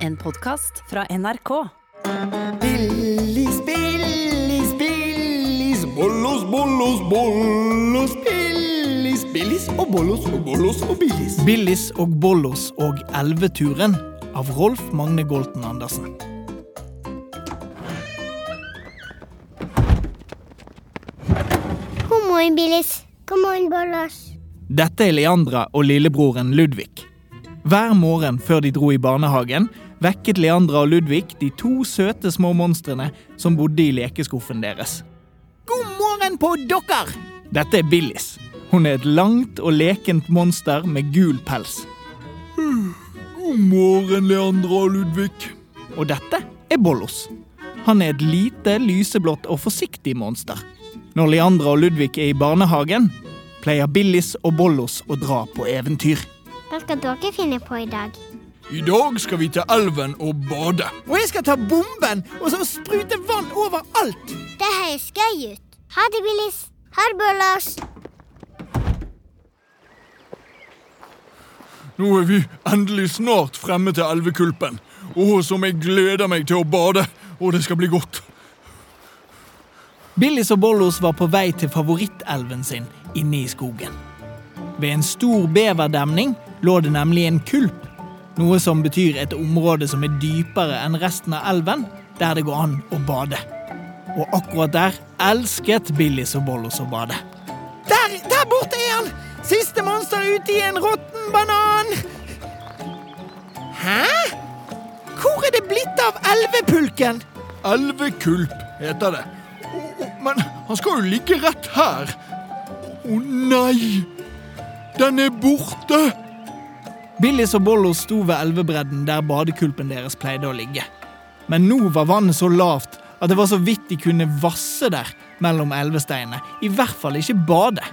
En podkast fra NRK. Billis, Billis, Billis, bollos, bollos, bollos, Billis, Billis og bollos og bollos og Billis. Billis og Bollos og Elveturen av Rolf Magne Golten Andersen. God morgen, Billis. God morgen, Bollos. Dette er Leandra og lillebroren Ludvig. Hver morgen før de dro i barnehagen, vekket Leandra og Ludvig de to søte små monstrene som bodde i lekeskuffen deres. God morgen på dere! Dette er Billis. Hun er et langt og lekent monster med gul pels. God morgen, Leandra og Ludvig. Og dette er Bollos. Han er et lite, lyseblått og forsiktig monster. Når Leandra og Ludvig er i barnehagen, pleier Billis og Bollos å dra på eventyr. Hva skal dere finne på i dag? I dag skal vi til elven og bade. Og jeg skal ta bomben og så sprute vann overalt. Det høres gøy ut. Ha det, Billis. Ha det, Bollos. Nå er vi endelig snart fremme til elvekulpen. Å, som jeg gleder meg til å bade. Og det skal bli godt. Billis og Bollos var på vei til favorittelven sin inne i skogen. Ved en stor beverdemning lå det nemlig en kulp, noe som betyr et område som er dypere enn resten av elven, der det går an å bade. Og akkurat der elsket Billis og Bollos å bade. Der, der borte er han! Siste monster ute i en råtten banan! Hæ? Hvor er det blitt av elvepulken? Elvekulp heter det. Men han skal jo ligge rett her. Å nei! Den er borte! Billis og Bollos sto ved elvebredden der badekulpen deres pleide å ligge. Men nå var vannet så lavt at det var så vidt de kunne vasse der mellom elvesteinene. I hvert fall ikke bade.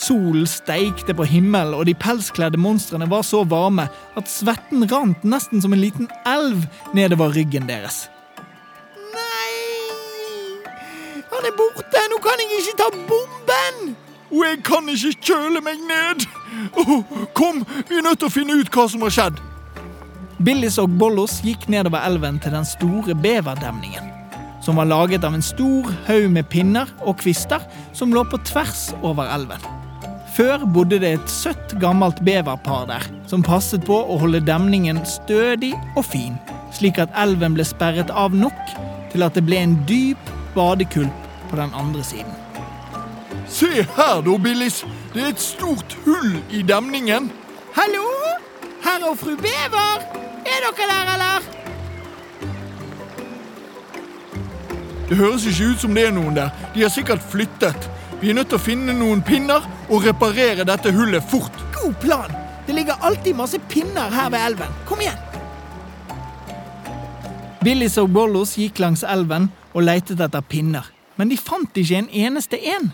Solen steikte på himmelen, og de pelskledde monstrene var så varme at svetten rant nesten som en liten elv nedover ryggen deres. Nei! Han er borte! Nå kan jeg ikke ta bomben! Og jeg kan ikke kjøle meg ned. Å, kom, vi er nødt til å finne ut hva som har skjedd. Billis og Bollos gikk nedover elven til den store beverdemningen, som var laget av en stor haug med pinner og kvister som lå på tvers over elven. Før bodde det et søtt, gammelt beverpar der, som passet på å holde demningen stødig og fin, slik at elven ble sperret av nok til at det ble en dyp badekulp på den andre siden. Se her, da, Billis. Det er et stort hull i demningen. Hallo? Herr og fru Bever? Er dere der, eller? Det høres ikke ut som det er noen der. De har sikkert flyttet. Vi er nødt til å finne noen pinner og reparere dette hullet fort. God plan! Det ligger alltid masse pinner her ved elven. Kom igjen! Billis og Bollos gikk langs elven og leitet etter pinner, men de fant ikke en eneste en.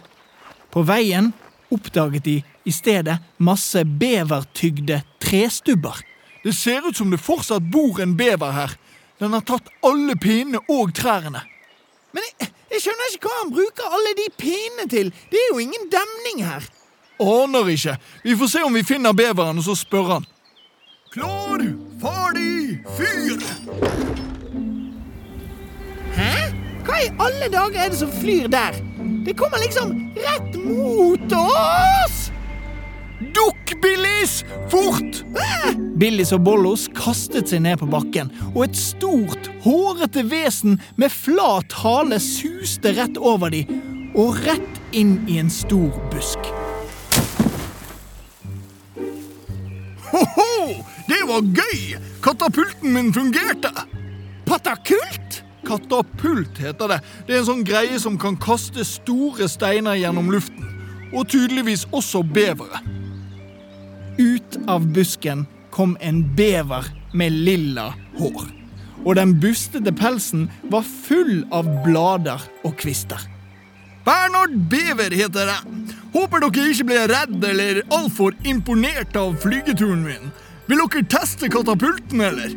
På veien oppdaget de i stedet masse bevertygde trestubber. Det ser ut som det fortsatt bor en bever her. Den har tatt alle pinnene og trærne. Men jeg, jeg skjønner ikke hva han bruker alle de pinnene til. Det er jo ingen demning her. Aner ikke. Vi får se om vi finner beveren, og så spør han. Klar, ferdig, fyr! Hæ? Hva i alle dager er det som flyr der? Det kommer liksom rett mot oss! Dukk, Billis! Fort! Billis og Bollos kastet seg ned på bakken, og et stort, hårete vesen med flat hale suste rett over dem og rett inn i en stor busk. Ho-ho! Det var gøy! Katapulten min fungerte. Patakult? Katapult heter det. Det er en sånn greie som kan kaste store steiner gjennom luften. Og tydeligvis også bevere. Ut av busken kom en bever med lilla hår. Og den bustete pelsen var full av blader og kvister. Bernhard Bever heter jeg. Håper dere ikke ble redd eller altfor imponert av flygeturen min. Vil dere teste katapulten, eller?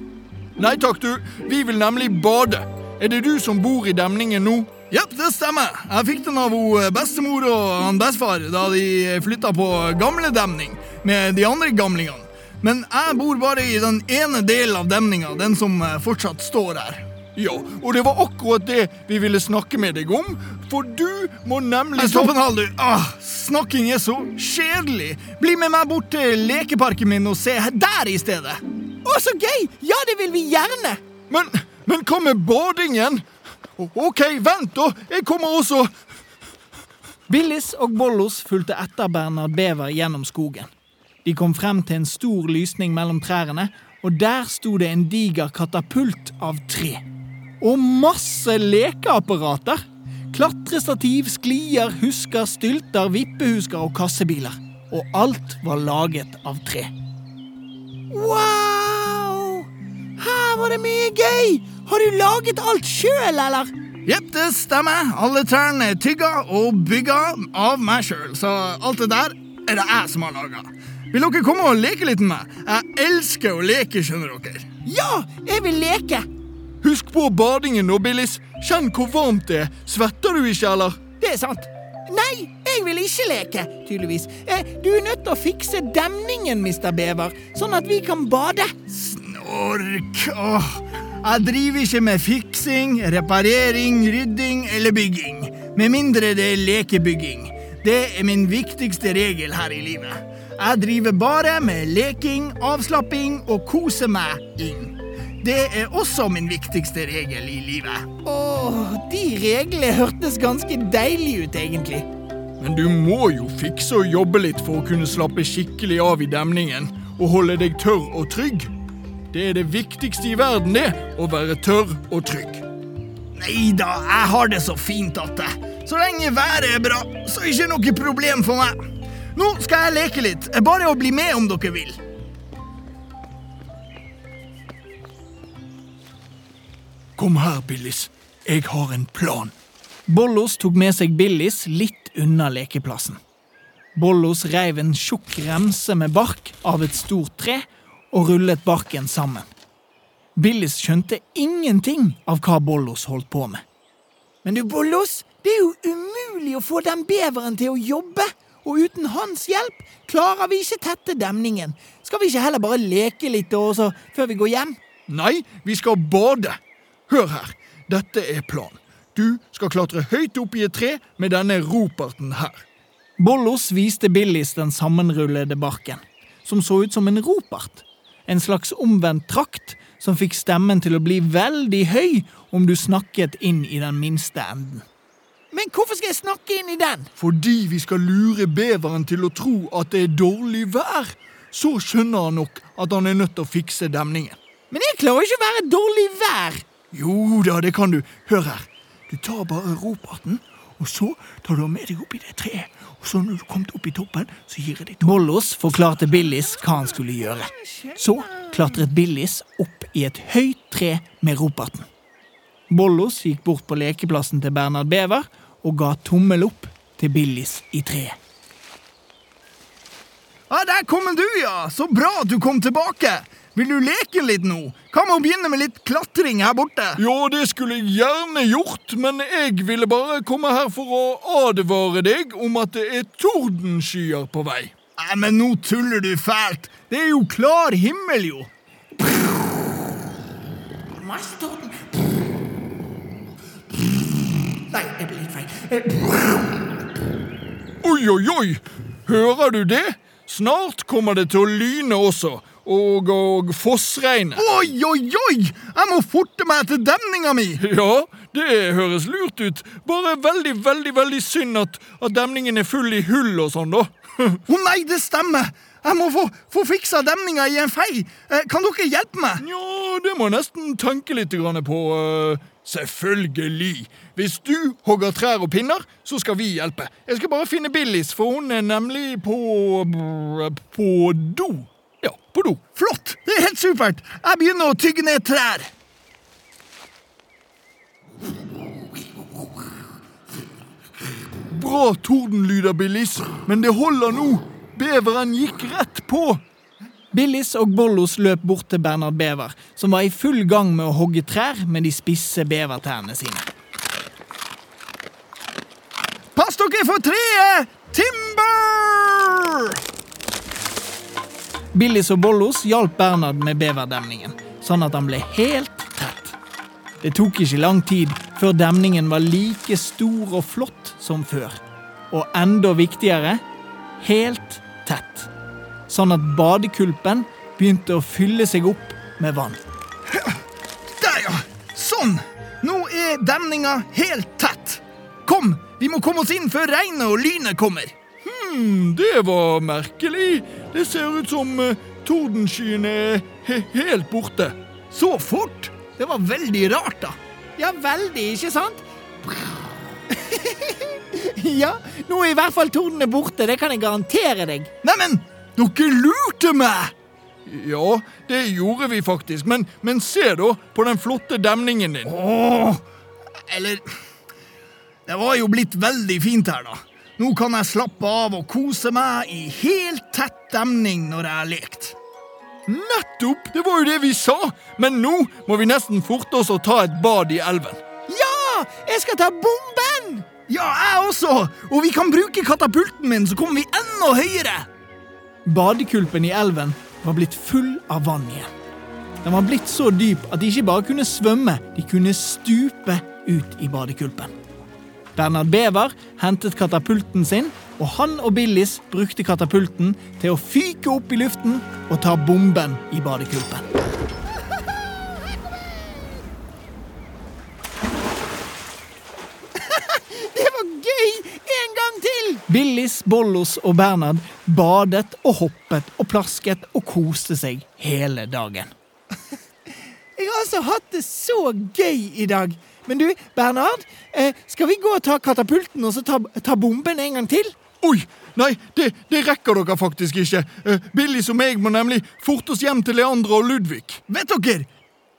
Nei takk, du. Vi vil nemlig bade. Er det du som bor i demningen nå? Jepp, det stemmer. Jeg fikk den av hun bestemor og han bestefar da de flytta på gamledemning med de andre gamlingene. Men jeg bor bare i den ene delen av demninga, den som eh, fortsatt står her. Ja, og det var akkurat det vi ville snakke med deg om, for du må nemlig Stopp en halv, du. Ah, snakking er så kjedelig. Bli med meg bort til lekeparken min og se der i stedet. Å, så gøy! Ja, det vil vi gjerne! Men, men hva med badingen? OK, vent, da. Jeg kommer også. Billis og Bollos fulgte etter Bernhard Bever gjennom skogen. De kom frem til en stor lysning mellom trærne, og der sto det en diger katapult av tre. Og masse lekeapparater! Klatrestativ, sklier, husker, stylter, vippehusker og kassebiler. Og alt var laget av tre. Wow! Her var det mye gøy! Har du laget alt sjøl, eller? Jepp, det stemmer. Alle trærne er tygga og bygga av meg sjøl, så alt det der er det jeg som har laga. Vil dere komme og leke litt med meg? Jeg elsker å leke, skjønner dere. Ja, jeg vil leke! Husk på badingen nå, Billis. Kjenn hvor varmt det er. Svetter du ikke, eller? Det er sant. Nei, jeg vil ikke leke, tydeligvis. Eh, du er nødt til å fikse demningen, Mr. Bever, sånn at vi kan bade. Snork. Åh. Jeg driver ikke med fiksing, reparering, rydding eller bygging. Med mindre det er lekebygging. Det er min viktigste regel her i livet. Jeg driver bare med leking, avslapping og kose meg inn. Det er også min viktigste regel i livet. Åh, de reglene hørtes ganske deilig ut, egentlig. Men du må jo fikse og jobbe litt for å kunne slappe skikkelig av i demningen og holde deg tørr og trygg. Det er det viktigste i verden, det. Å være tørr og trygg. Nei da, jeg har det så fint at det. Så lenge været er bra, så er det ikke noe problem for meg. Nå skal jeg leke litt. Bare å bli med om dere vil. Kom her, Billis. Jeg har en plan. Bollos tok med seg Billis litt unna lekeplassen. Bollos reiv en tjukk remse med bark av et stort tre og rullet barken sammen. Billis skjønte ingenting av hva Bollos holdt på med. Men du, Bollos, det er jo umulig å få den beveren til å jobbe. Og uten hans hjelp klarer vi ikke tette demningen. Skal vi ikke heller bare leke litt også, før vi går hjem? Nei, vi skal bade. Hør her, dette er planen. Du skal klatre høyt opp i et tre med denne roperten her. Bollos viste Billis den sammenrullede barken, som så ut som en ropert. En slags omvendt trakt som fikk stemmen til å bli veldig høy om du snakket inn i den minste enden. Men hvorfor skal jeg snakke inn i den? Fordi vi skal lure beveren til å tro at det er dårlig vær. Så skjønner han nok at han er nødt til å fikse demningen. Men jeg klarer ikke å være dårlig vær. Jo da, det kan du. Hør her. Du tar bare roperten, og så tar du med deg opp i det treet. Og så når du kommer opp i toppen, så gir jeg deg to. Bollos forklarte Billis hva han skulle gjøre. Så klatret Billis opp i et høyt tre med roperten. Bollos gikk bort på lekeplassen til Bernhard Bever og ga tommel opp til Billis i treet. Ja, Der kommer du, ja! Så bra at du kom tilbake. Vil du leke litt nå? Hva med å begynne med litt klatring her borte? Ja, det skulle jeg gjerne gjort, men jeg ville bare komme her for å advare deg om at det er tordenskyer på vei. Nei, men nå tuller du fælt. Det er jo klar himmel, jo. Masse torden. Nei, det ble litt feil. Oi, oi, oi! Hører du det? Snart kommer det til å lyne også, og, og fossregne. Oi, oi, oi! Jeg må forte meg til demninga mi. Ja, det høres lurt ut. Bare veldig, veldig veldig synd at, at demningen er full i hull og sånn, da. Å nei, det stemmer. Jeg må få, få fiksa demninga i en fei. Eh, Kan dere hjelpe meg? Ja, det må jeg nesten tenke litt grann på. Uh, Selvfølgelig. Hvis du hogger trær og pinner, så skal vi hjelpe. Jeg skal bare finne Billis, for hun er nemlig på på do. På do. Flott! Det er helt supert. Jeg begynner å tygge ned trær. Bra tordenlyder, Billis, men det holder nå. Beveren gikk rett på. Billis og Bollos løp bort til Bernhard Bever, som var i full gang med å hogge trær med de spisse bevertærne sine. Pass dere for treet! Timber! Billis og Bollos hjalp Bernhard med beverdemningen, sånn at han ble helt tett. Det tok ikke lang tid før demningen var like stor og flott som før. Og enda viktigere helt tett. Sånn at badekulpen begynte å fylle seg opp med vann. Der, ja. Sånn. Nå er demninga helt tett. Kom, vi må komme oss inn før regnet og lynet kommer. Hmm, det var merkelig. Det ser ut som uh, tordenskyene er he helt borte. Så fort? Det var veldig rart, da. Ja, veldig, ikke sant? ja, nå er i hvert fall tordene borte, det kan jeg garantere deg. Neimen, dere lurte meg! Ja, det gjorde vi faktisk, men, men se da på den flotte demningen din. Åh, eller Det var jo blitt veldig fint her, da. Nå kan jeg slappe av og kose meg i helt tett demning når jeg har lekt. Nettopp! Det var jo det vi sa! Men nå må vi nesten forte oss og ta et bad i elven. Ja! Jeg skal ta bomben! Ja, jeg også! Og vi kan bruke katapulten min, så kommer vi enda høyere! Badekulpen i elven var blitt full av vann igjen. Den var blitt så dyp at de ikke bare kunne svømme, de kunne stupe ut i badekulpen. Bernhard Bever hentet katapulten sin, og han og Billis brukte katapulten til å fyke opp i luften og ta bomben i badekulpen. Det var gøy! En gang til! Billis, Bollos og Bernhard badet og hoppet og plasket og koste seg hele dagen. Jeg har altså hatt det så gøy i dag. Men du, Bernhard, eh, skal vi gå og ta katapulten og så ta, ta bomben en gang til? Oi! Nei, det, det rekker dere faktisk ikke. Uh, som jeg må nemlig forte oss hjem til Leandra og Ludvig. Vet dere,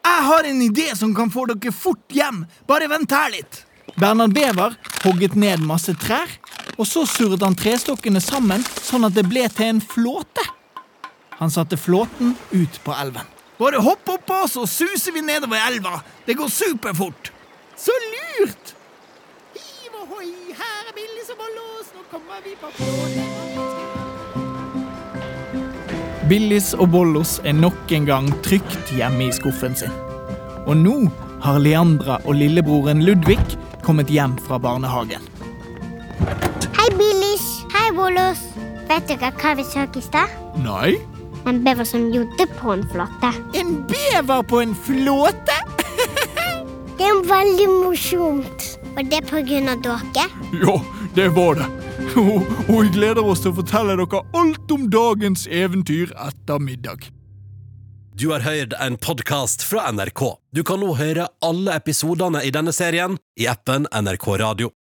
jeg har en idé som kan få dere fort hjem. Bare vent her litt. Bernhard Bever hogget ned masse trær, og så surret han trestokkene sammen sånn at det ble til en flåte. Han satte flåten ut på elven. Bare hopp oppå, så suser vi nedover elva. Det går superfort. Så lurt! Hiv ohoi, her er Billis og Bollos, nå kommer vi på flåten. Billis og Bollos er nok en gang trygt hjemme i skuffen sin. Og nå har Leandra og lillebroren Ludvig kommet hjem fra barnehagen. Hei, Billis. Hei, Bollos. Vet dere hva vi så i stad? Nei? En bever som jodde på en flåte. En bever på en flåte? Veldig morsomt. Var det pga. dere. Ja, det var det. Og, og vi gleder oss til å fortelle dere alt om dagens eventyr etter middag. Du har hørt en podkast fra NRK. Du kan nå høre alle episodene i denne serien i appen NRK Radio.